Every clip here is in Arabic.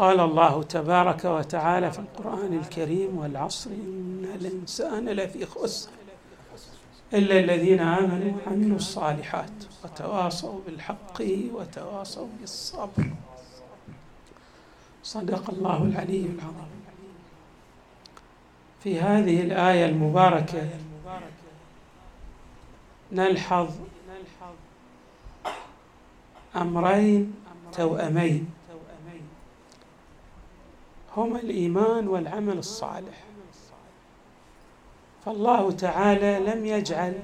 قال الله تبارك وتعالى في القرآن الكريم والعصر إن الإنسان لفي خسر إلا الذين آمنوا وعملوا الصالحات وتواصوا بالحق وتواصوا بالصبر. صدق الله العلي العظيم. في هذه الآية المباركة نلحظ أمرين توأمين. هما الإيمان والعمل الصالح. فالله تعالى لم يجعل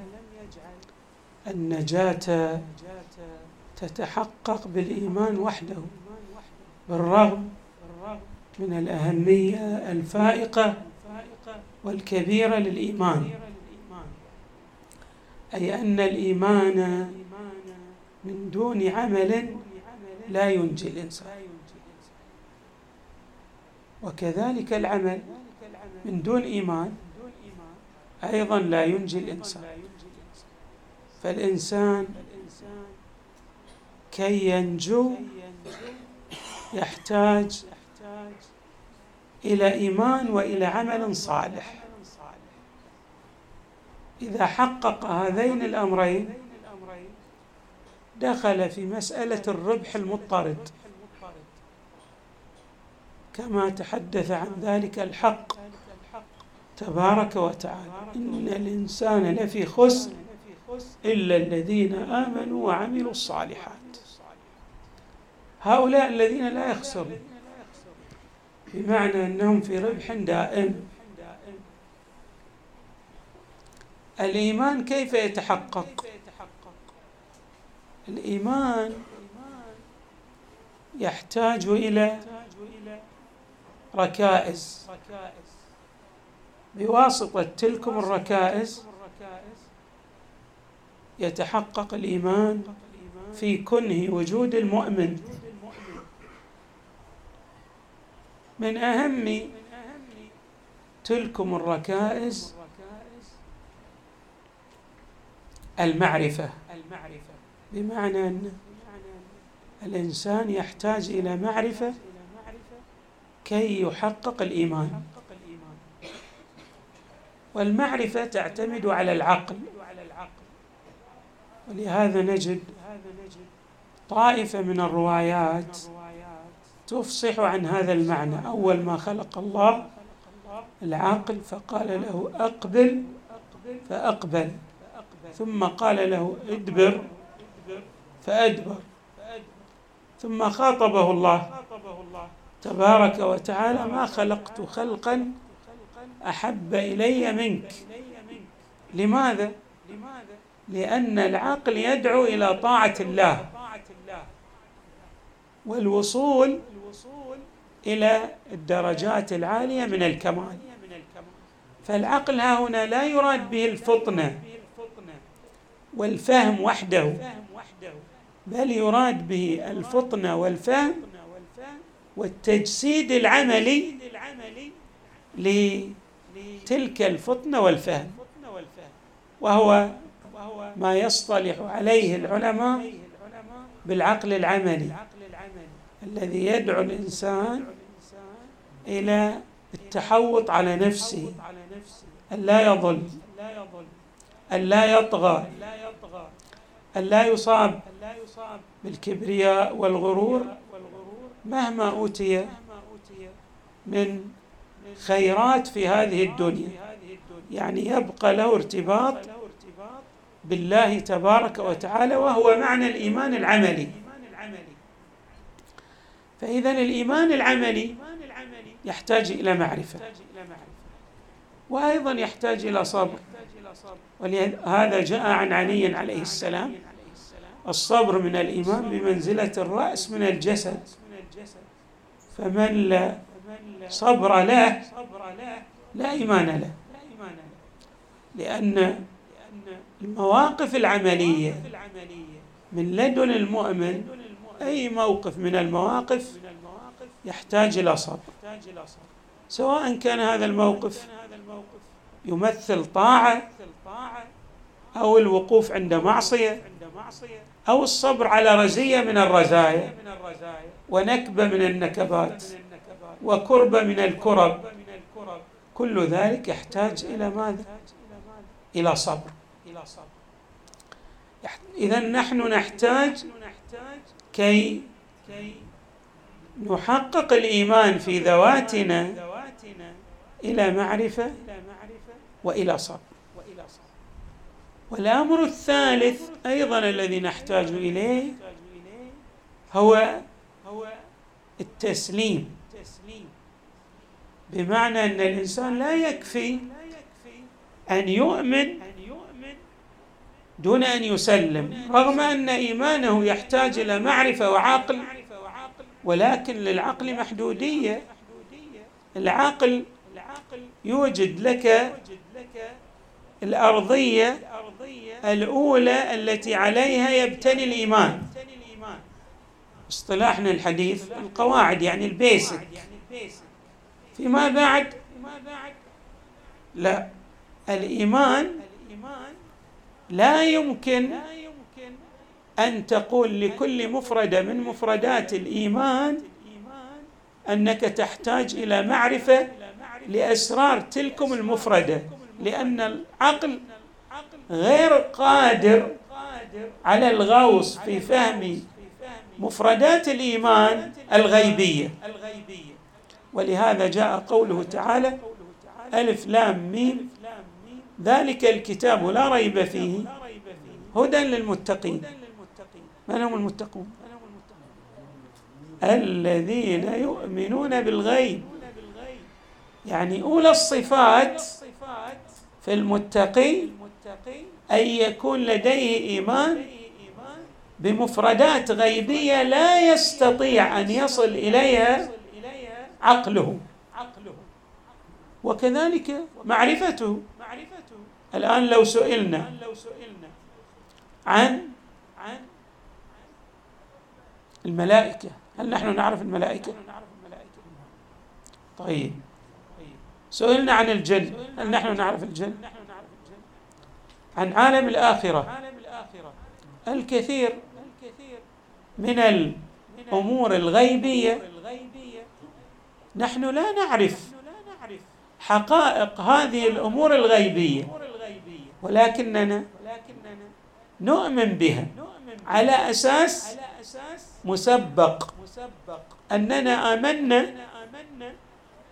النجاة تتحقق بالإيمان وحده بالرغم من الأهمية الفائقة والكبيرة للإيمان. أي أن الإيمان من دون عمل لا ينجي الإنسان. وكذلك العمل من دون إيمان أيضا لا ينجي الإنسان. فالإنسان كي ينجو يحتاج إلى إيمان وإلى عمل صالح. إذا حقق هذين الأمرين دخل في مسألة الربح المضطرد. كما تحدث عن ذلك الحق. تبارك وتعالى. إن الإنسان لفي خسر إلا الذين آمنوا وعملوا الصالحات. هؤلاء الذين لا يخسرون. بمعنى أنهم في ربح دائم. الإيمان كيف يتحقق؟ الإيمان يحتاج إلى ركائز. بواسطة تلكم الركائز يتحقق الإيمان في كنه وجود المؤمن. من أهم تلكم الركائز المعرفة. بمعنى أن الإنسان يحتاج إلى معرفة كي يحقق الإيمان. والمعرفة تعتمد على العقل. ولهذا نجد طائفة من الروايات تفصح عن هذا المعنى. أول ما خلق الله العقل فقال له أقبل فأقبل. ثم قال له ادبر فأدبر. ثم خاطبه الله. تبارك وتعالى ما خلقت خلقا أحب إلي منك. لماذا؟ لأن العقل يدعو إلى طاعة الله والوصول إلى الدرجات العالية من الكمال. فالعقل ها هنا لا يراد به الفطنة والفهم وحده بل يراد به الفطنة والفهم والتجسيد العملي لتلك الفطنة والفهم وهو ما يصطلح عليه العلماء بالعقل العملي الذي يدعو الإنسان إلى التحوط على نفسه أن لا يضل أن لا يطغى أن لا يصاب بالكبرياء والغرور مهما أوتي من خيرات في هذه الدنيا. يعني يبقى له ارتباط بالله تبارك وتعالى وهو معنى الإيمان العملي. فإذا الإيمان العملي يحتاج إلى معرفة وأيضا يحتاج إلى صبر. ولهذا جاء عن علي عليه السلام الصبر من الإيمان بمنزلة الرأس من الجسد. فمن لا صبر له لا إيمان له. لأن المواقف العملية من لدن المؤمن أي موقف من المواقف يحتاج إلى صبر. سواء كان هذا الموقف يمثل طاعة أو الوقوف عند معصية أو الصبر على رزية من الرزايا. ونكبة من النكبات وكربه من الكرب. كل ذلك يحتاج إلى ماذا؟ إلى صبر. اذا نحن نحتاج كي نحقق الإيمان في ذواتنا إلى معرفة وإلى صبر. والأمر الثالث أيضا الذي نحتاج إليه هو التسليم. بمعنى أن الإنسان لا يكفي أن يؤمن دون أن يسلم رغم أن إيمانه يحتاج إلى معرفة وعقل ولكن للعقل محدودية. العقل يوجد لك الأرضية الأولى التي عليها يبتني الإيمان. اصطلاحنا الحديث القواعد يعني البيسك. فيما بعد لا الإيمان لا يمكن أن تقول لكل مفرده من مفردات الإيمان أنك تحتاج إلى معرفة لأسرار تلكم المفردة لأن العقل غير قادر على الغوص في فهم مفردات الإيمان الغيبية. ولهذا جاء قوله تعالى ألف لام ميم ذلك الكتاب لا ريب فيه هدى للمتقين. من هم المتقون؟ الذين يؤمنون بالغيب. يعني أولى الصفات في المتقي أن يكون لديه إيمان بمفردات غيبية لا يستطيع أن يصل إليها عقله وكذلك معرفته الآن لو سئلنا عن الملائكة هل نحن نعرف الملائكة؟ طيب سئلنا عن الجن هل نحن نعرف الجن؟ عن عالم الآخرة الكثير من الأمور الغيبية. نحن لا نعرف حقائق هذه الأمور الغيبية ولكننا نؤمن بها على أساس مسبق أننا آمنا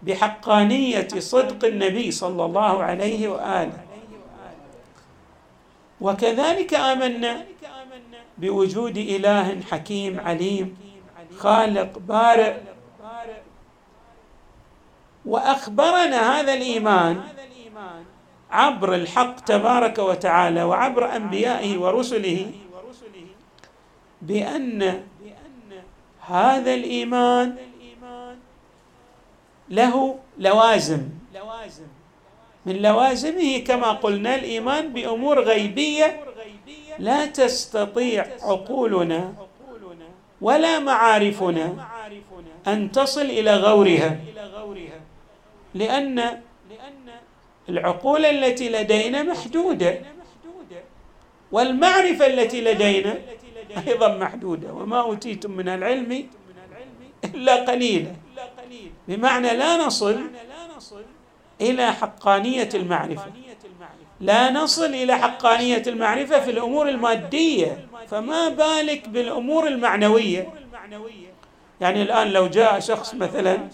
بحقانية صدق النبي صلى الله عليه وآله. وكذلك آمنا بوجود إله حكيم عليم خالق بارئ. وأخبرنا هذا الإيمان عبر الحق تبارك وتعالى وعبر أنبيائه ورسله بأن هذا الإيمان له لوازم. من لوازمه كما قلنا الإيمان بأمور غيبية لا تستطيع عقولنا ولا معارفنا أن تصل إلى غورها. لأن العقول التي لدينا محدودة والمعرفة التي لدينا أيضا محدودة. وما أوتيتم من العلم إلا قليلا. بمعنى لا نصل إلى حقانية المعرفة. لا نصل إلى حقانية المعرفة في الأمور المادية. فما بالك بالأمور المعنوية؟ يعني الآن لو جاء شخص مثلا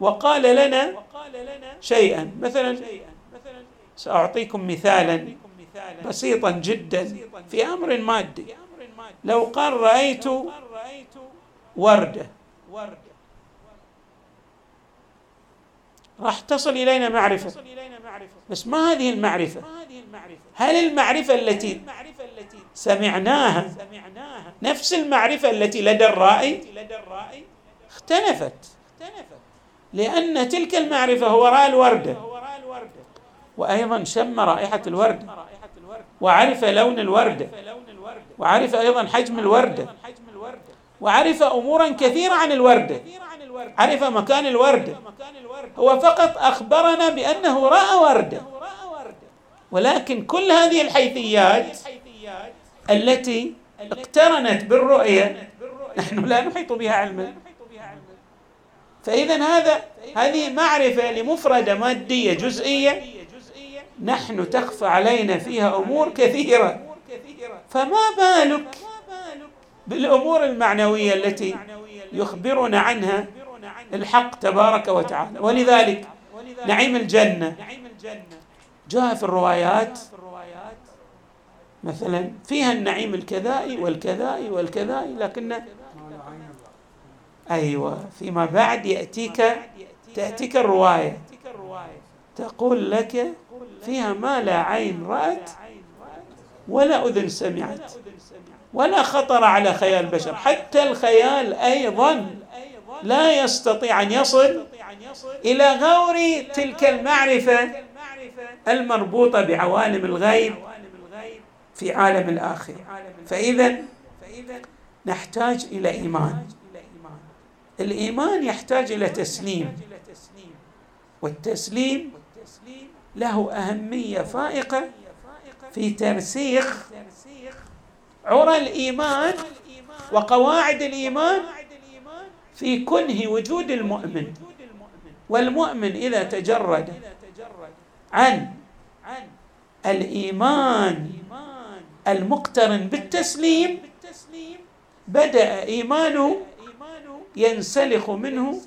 وقال لنا شيئا مثلا سأعطيكم مثالا بسيطا جدا في أمر مادي. لو قال رأيت ورده. راح تصل إلينا معرفة. بس ما هذه المعرفة. هل المعرفة التي سمعناها نفس المعرفة التي لدى الرائي؟ اختلفت. لأن تلك المعرفة هو راى الوردة. وأيضا شم رائحة الورده وعرف لون الورده وعرف أيضا حجم الورده وعرف امورا كثيرة عن الورده عرف مكان الورده هو فقط أخبرنا بأنه رأى ورده ولكن كل هذه الحيثيات التي اقترنت بالرؤية نحن لا نحيط بها علما. فاذا هذا هذه معرفة لمفردة مادية جزئية نحن تخفى علينا فيها أمور كثيرة. فما بالك بالأمور المعنوية التي يخبرنا عنها؟ الحق تبارك وتعالى. ولذلك نعيم الجنة جاء في الروايات مثلا فيها النعيم الكذائي والكذائي والكذائي لكن أيوه فيما بعد يأتيك تأتيك الرواية. تقول لك فيها ما لا عين رأت ولا أذن سمعت ولا خطر على خيال بشر حتى الخيال أيضا لا يستطيع أن يصل إلى غور تلك المعرفة المربوطة بعوالم الغيب في عالم الآخرة. فإذا نحتاج إلى إيمان. الإيمان يحتاج إلى تسليم. والتسليم له أهمية فائقة في ترسيخ عرى الإيمان وقواعد الإيمان في كنه وجود المؤمن والمؤمن إذا تجرد عن الإيمان المقترن بالتسليم بدأ إيمانه ينسلخ منه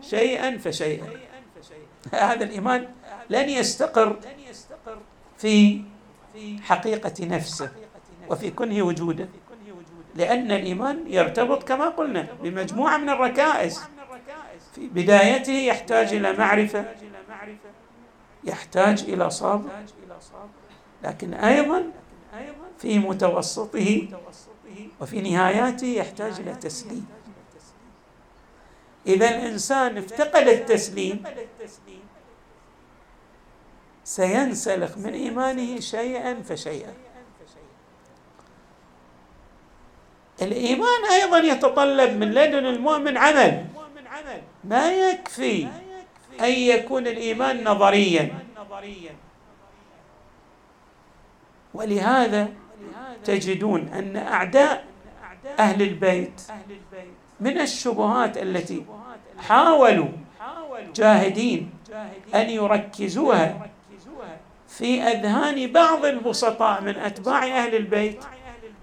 شيئا فشيئا. هذا الإيمان لن يستقر في حقيقة نفسه وفي كنه وجوده. لأن الإيمان يرتبط كما قلنا بمجموعة من الركائز. في بدايته يحتاج إلى معرفة يحتاج إلى صبر لكن أيضا في متوسطه وفي نهاياته يحتاج إلى تسليم. إذا الإنسان افتقد التسليم سينسلخ من إيمانه شيئا فشيئا. الإيمان أيضا يتطلب من لدن المؤمن عمل. ما يكفي أن يكون الإيمان نظريا. ولهذا تجدون أن أعداء أهل البيت من الشبهات التي حاولوا جاهدين أن يركزوها في أذهان بعض البسطاء من أتباع أهل البيت.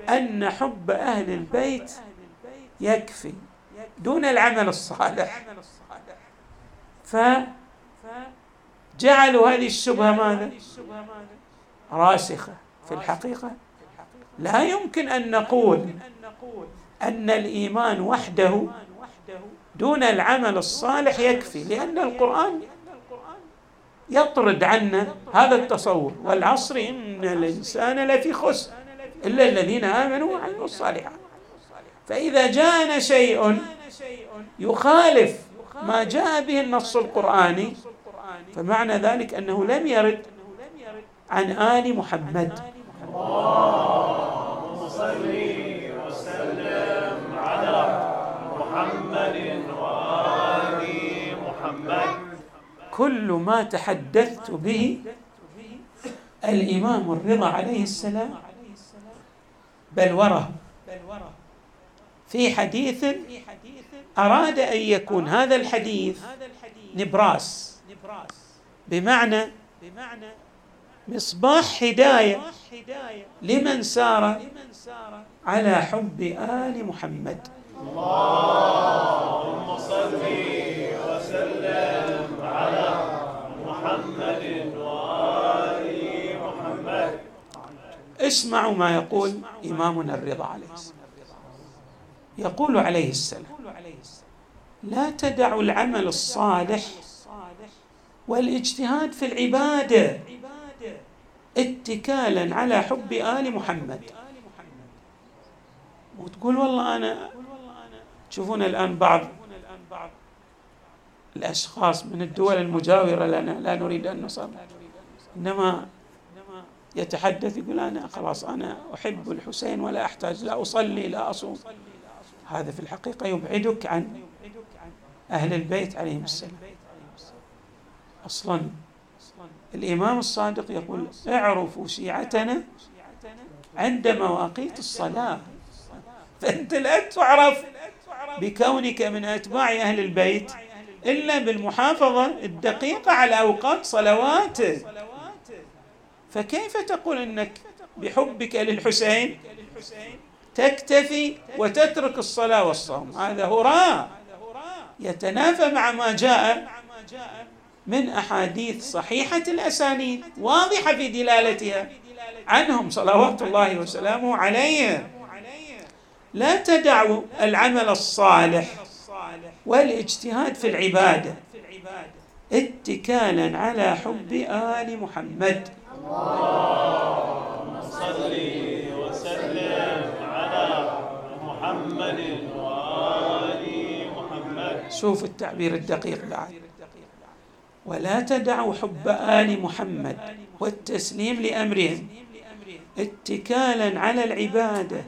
أن حب أهل البيت يكفي دون العمل الصالح. فجعلوا هذه الشبهة ماذا؟ راسخة في الحقيقة. لا يمكن أن نقول أن الإيمان وحده دون العمل الصالح يكفي لأن القرآن يطرد عنا هذا التصور. والعصر إن الإنسان لفي خسر. إلا الذين آمنوا وعملوا الصالحات. فإذا جاءنا شيء يخالف ما جاء به النص القرآني فمعنى ذلك أنه لم يرد عن آل محمد. اللهم صل وسلم على محمد وآل محمد كل ما تحدثت به الإمام الرضا عليه السلام بل وراه في حديث أراد أن يكون هذا الحديث نبراس. بمعنى مصباح هداية لمن سار على حب آل محمد. اللهم صل وسلم. اسمعوا ما يقول إمامنا الرضا عليه السلام. يقول عليه السلام لا تدعوا العمل الصالح والإجتهاد في العبادة اتكالا على حب آل محمد. وتقول والله أنا تشوفون الآن بعض الأشخاص من الدول المجاورة لنا لا نريد أن نصاب. إنما يتحدث يقول أنا خلاص أنا أحب الحسين ولا أحتاج لا أصلي لا أصوم. هذا في الحقيقة يبعدك عن أهل البيت عليهم السلام. أصلا الإمام الصادق يقول اعرفوا شيعتنا عند مواقيت الصلاة. فأنت لا تعرف بكونك من أتباع أهل البيت إلا بالمحافظة الدقيقة على أوقات صلواتك. فكيف تقول إنك بحبك للحسين تكتفي وتترك الصلاة والصوم؟ هذا هراء يتنافى مع ما جاء من أحاديث صحيحة الأسانيد واضحة في دلالتها عنهم صلوات الله وسلامه عليه. لا تدعوا العمل الصالح والاجتهاد في العبادة اتكالا على حب آل محمد. اللهم صل وسلم على محمد وآل محمد شوف التعبير الدقيق بعد. ولا تدعوا حب آل محمد والتسليم لأمرهم اتكالا على العبادة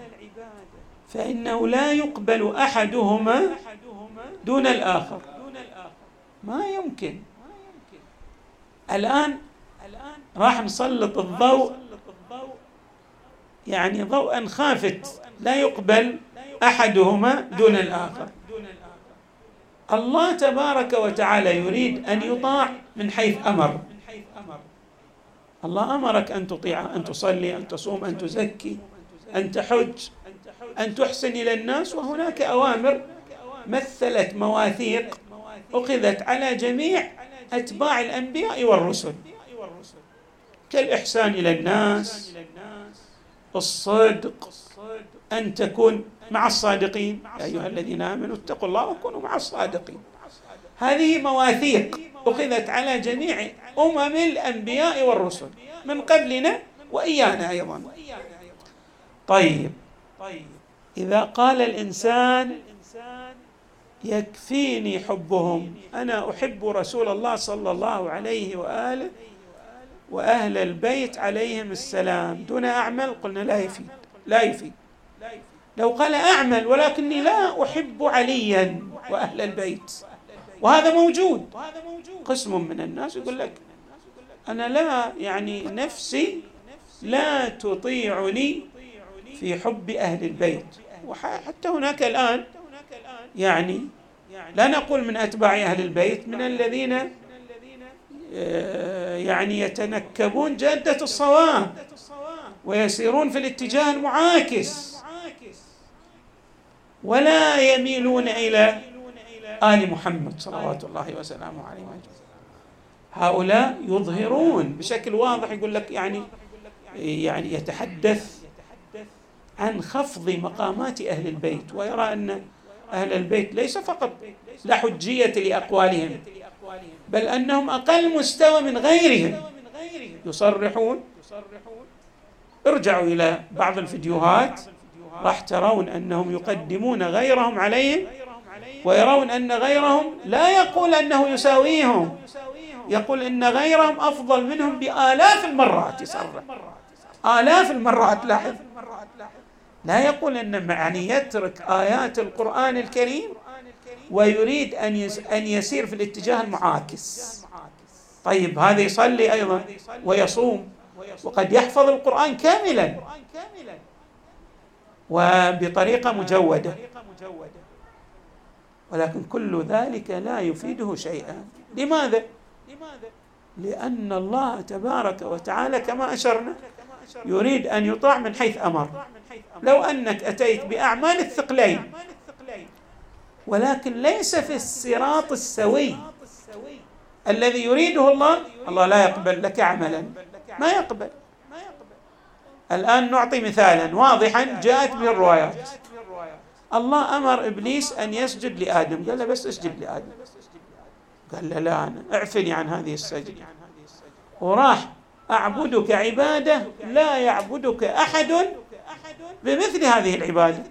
فإنه لا يقبل أحدهما دون الآخر. ما يمكن. الآن راح نسلط الضوء. يعني ضوءا خافت لا يقبل أحدهما دون الآخر. الله تبارك وتعالى يريد أن يطاع من حيث أمر. الله أمرك أن تطيع أن تصلي أن تصوم أن تزكي أن تحج أن تحسن إلى الناس. وهناك أوامر مثلت مواثيق أخذت على جميع أتباع الأنبياء والرسل. كالإحسان إلى الناس. الصدق أن تكون مع الصادقين. يا أيها الذين آمنوا اتقوا الله وكونوا مع الصادقين. هذه مواثيق أخذت على جميع أمم الأنبياء والرسل. من قبلنا وإيانا أيضا. طيب. إذا قال الإنسان يكفيني حبهم. أنا أحب رسول الله صلى الله عليه وآله وأهل البيت عليهم السلام. دون أعمل؟ قلنا لا يفيد. لا يفيد. لو قال أعمل ولكني لا أحب عليا وأهل البيت. وهذا موجود. قسم من الناس يقول لك أنا لا يعني نفسي لا تطيعني في حب أهل البيت. وحتى هناك الآن يعني لا نقول من أتباع أهل البيت من الذين يعني يتنكبون جادة الصواب ويسيرون في الاتجاه المعاكس. ولا يميلون إلى آل محمد صلوات الله وسلامه عليه هؤلاء يظهرون بشكل واضح يقول لك يعني يعني يتحدث عن خفض مقامات أهل البيت ويرى أن أهل البيت ليس فقط لا حجية لأقوالهم بل أنهم أقل مستوى من غيرهم. يصرحون. ارجعوا إلى بعض الفيديوهات. راح ترون أنهم يقدمون غيرهم عليهم ويرون أن غيرهم لا يقول أنه يساويهم. يقول أن غيرهم أفضل منهم بآلاف المرات. يصرح. آلاف المرات لاحظ. لا يقول أن يعني يترك آيات القرآن الكريم ويريد أن أن يسير في الاتجاه المعاكس. طيب هذا يصلي أيضا ويصوم. وقد يحفظ القرآن كاملا وبطريقة مجودة. ولكن كل ذلك لا يفيده شيئا. لماذا؟ لأن الله تبارك وتعالى كما أشرنا يريد أن يطاع من حيث أمر. لو أنك أتيت بأعمال الثقلين. ولكن ليس في الصراط السوي. الذي يريده الله الله لا يقبل لك عملا. ما يقبل. الآن نعطي مثالا واضحا جاءت به الروايات. الله أمر إبليس أن يسجد لآدم. قال له بس اسجد لآدم. قال له لا أنا اعفني عن هذه السجدة وراح أعبدك عبادة لا يعبدك أحد بمثل هذه العبادة.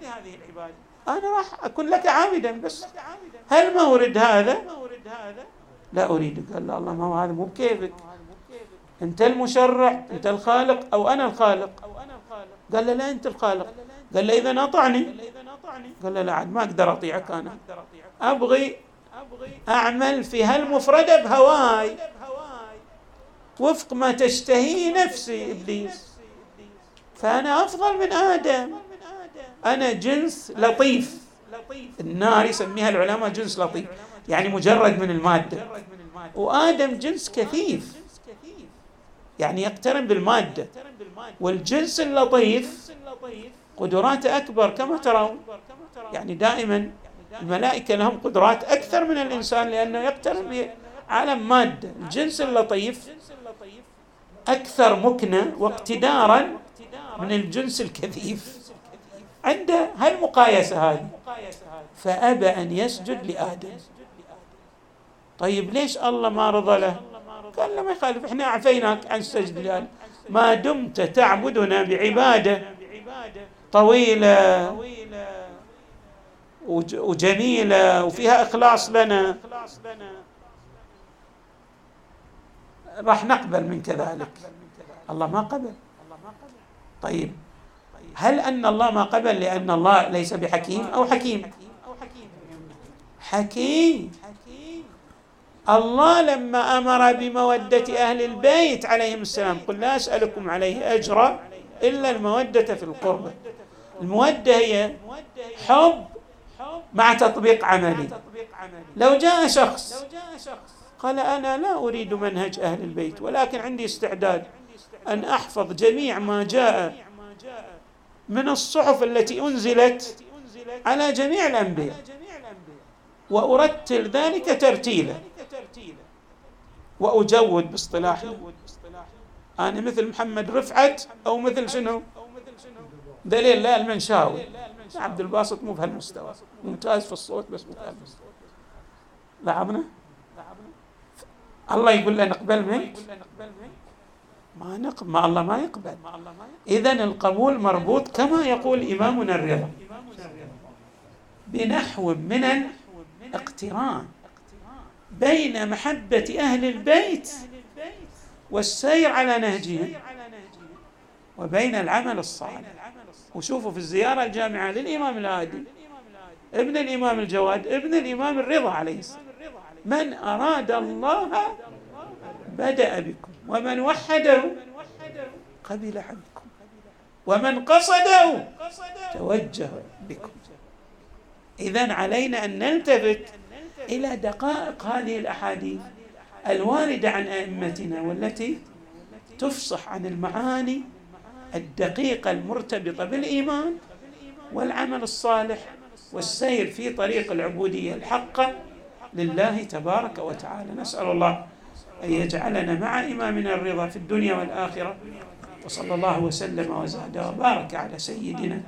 أنا راح أكون لك عابدا بس. هل مورد هذا؟ لا أريد قال له الله ما هو هذا مو بكيفك. أنت المشرع أنت الخالق أو أنا الخالق؟ قال له لا أنت الخالق. قال له إذا أطعني قال له لا عاد ما أقدر أطيعك أنا. أبغي أعمل في هالمفردة بهواي. وفق ما تشتهي نفسي إبليس. فأنا أفضل من آدم. أنا جنس لطيف. النار يسميها العلماء جنس لطيف. يعني مجرد من المادة. وآدم جنس كثيف. يعني يقترن بالمادة. والجنس اللطيف قدراته أكبر كما ترون. يعني دائما الملائكة لهم قدرات أكثر من الإنسان لأنه يقترن بعالم مادة. الجنس اللطيف أكثر مكنة واقتدارا من الجنس الكثيف. عنده هالمقايسة هذه فأبى أن يسجد لآدم. طيب ليش الله ما رضى له؟ قال له ما يخالف إحنا عفيناك عن السجد لآدم ما دمت تعبدنا بعبادة طويلة وجميلة وفيها إخلاص لنا. راح نقبل من كذلك الله ما قبل. طيب. هل أن الله ما قبل لأن الله ليس بحكيم أو حكيم؟ حكيم. الله لما أمر بمودة أهل البيت عليهم السلام قل لا أسألكم عليه أجرا إلا المودة في القربة المودة هي حب مع تطبيق عملي. لو جاء شخص قال أنا لا أريد منهج أهل البيت ولكن عندي استعداد. أن أحفظ جميع ما جاء من الصحف التي أنزلت على جميع الأنبياء وأرتل ذلك ترتيلا وأجود باصطلاحنا أنا مثل محمد رفعت أو مثل شنو؟ دليل لا المنشاوي. عبد الباسط مو بهالمستوى. ممتاز في الصوت بس مو بهالمستوى. لاحظنا الله يقول لنا نقبل منك. ما نقبل ما الله ما يقبل. إذا القبول مربوط كما يقول إمامنا الرضا. بنحو من الاقتران بين محبة أهل البيت والسير على نهجهم وبين العمل الصالح. وشوفوا في الزيارة الجامعة للإمام الهادي ابن الإمام الجواد ابن الإمام الرضا عليه السلام. من أراد الله بدأ بكم. ومن وحده قبل عنكم. ومن قصده توجه بكم. إذا علينا أن نلتفت إلى دقائق هذه الأحاديث الواردة عن أئمتنا والتي تفصح عن المعاني الدقيقة المرتبطة بالإيمان والعمل الصالح والسير في طريق العبودية الحقة لله تبارك وتعالى. نسأل الله أن يجعلنا مع إمامنا الرضا في الدنيا والآخرة. وصلى الله وسلم وزاد وبارك على سيدنا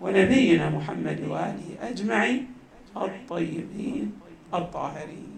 ونبينا محمد وآله أجمعين الطيبين الطاهرين.